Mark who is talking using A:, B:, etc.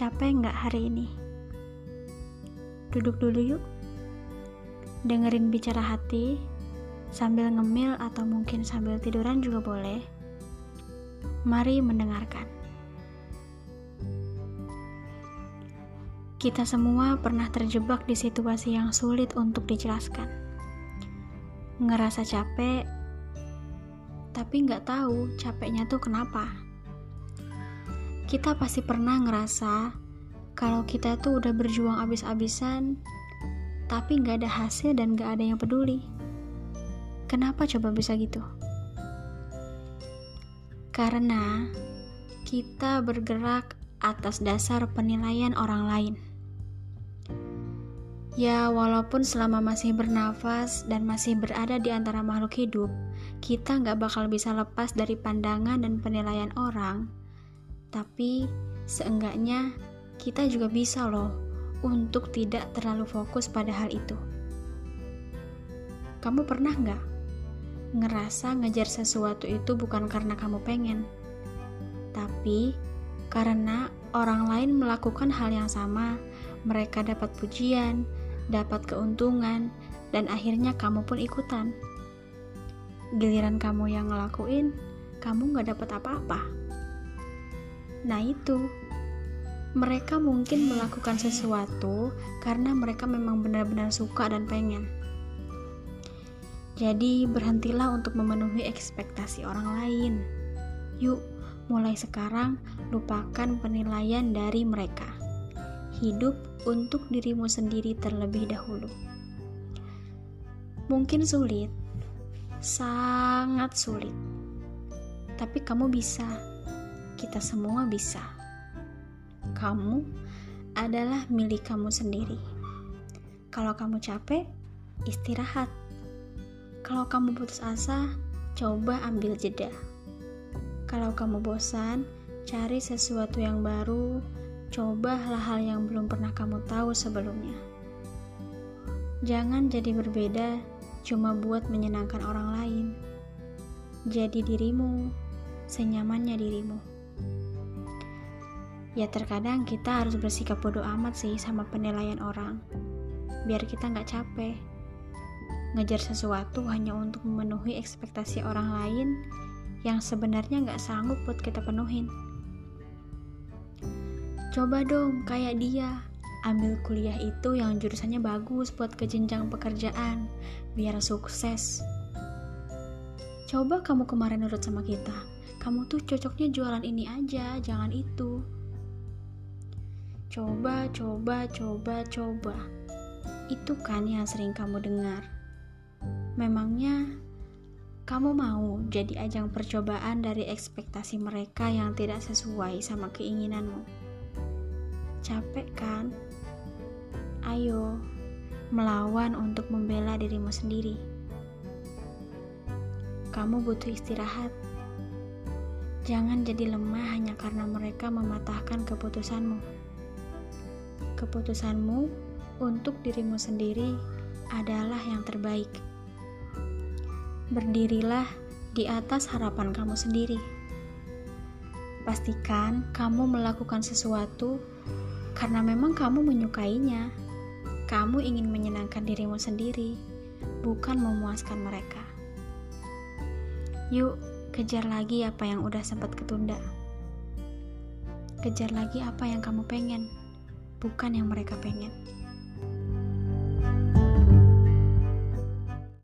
A: Capek nggak hari ini? Duduk dulu yuk. Dengerin bicara hati, sambil ngemil atau mungkin sambil tiduran juga boleh. Mari mendengarkan. Kita semua pernah terjebak di situasi yang sulit untuk dijelaskan. Ngerasa capek, tapi nggak tahu capeknya tuh kenapa. Kita pasti pernah ngerasa kalau kita tuh udah berjuang abis-abisan, tapi nggak ada hasil dan nggak ada yang peduli. Kenapa coba bisa gitu? Karena kita bergerak atas dasar penilaian orang lain. Ya, walaupun selama masih bernafas dan masih berada di antara makhluk hidup, kita nggak bakal bisa lepas dari pandangan dan penilaian orang tapi seenggaknya kita juga bisa loh untuk tidak terlalu fokus pada hal itu. Kamu pernah nggak ngerasa ngejar sesuatu itu bukan karena kamu pengen, tapi karena orang lain melakukan hal yang sama, mereka dapat pujian, dapat keuntungan, dan akhirnya kamu pun ikutan. Giliran kamu yang ngelakuin, kamu nggak dapat apa-apa. Nah, itu mereka mungkin melakukan sesuatu karena mereka memang benar-benar suka dan pengen. Jadi, berhentilah untuk memenuhi ekspektasi orang lain. Yuk, mulai sekarang lupakan penilaian dari mereka. Hidup untuk dirimu sendiri terlebih dahulu. Mungkin sulit, sangat sulit, tapi kamu bisa kita semua bisa. Kamu adalah milik kamu sendiri. Kalau kamu capek, istirahat. Kalau kamu putus asa, coba ambil jeda. Kalau kamu bosan, cari sesuatu yang baru, coba hal-hal yang belum pernah kamu tahu sebelumnya. Jangan jadi berbeda cuma buat menyenangkan orang lain. Jadi dirimu, senyamannya dirimu. Ya terkadang kita harus bersikap bodoh amat sih sama penilaian orang. Biar kita nggak capek. Ngejar sesuatu hanya untuk memenuhi ekspektasi orang lain Yang sebenarnya nggak sanggup buat kita penuhin. Coba dong kayak dia. Ambil kuliah itu yang jurusannya bagus buat ke jenjang pekerjaan Biar sukses. Coba kamu kemarin nurut sama kita. Kamu tuh cocoknya jualan ini aja, jangan itu Coba, coba, coba, coba. Itu kan yang sering kamu dengar. Memangnya kamu mau jadi ajang percobaan dari ekspektasi mereka yang tidak sesuai sama keinginanmu? Capek kan? Ayo, melawan untuk membela dirimu sendiri. Kamu butuh istirahat. Jangan jadi lemah hanya karena mereka mematahkan keputusanmu keputusanmu untuk dirimu sendiri adalah yang terbaik. Berdirilah di atas harapan kamu sendiri. Pastikan kamu melakukan sesuatu karena memang kamu menyukainya. Kamu ingin menyenangkan dirimu sendiri, bukan memuaskan mereka. Yuk, kejar lagi apa yang udah sempat ketunda. Kejar lagi apa yang kamu pengen bukan yang mereka pengen.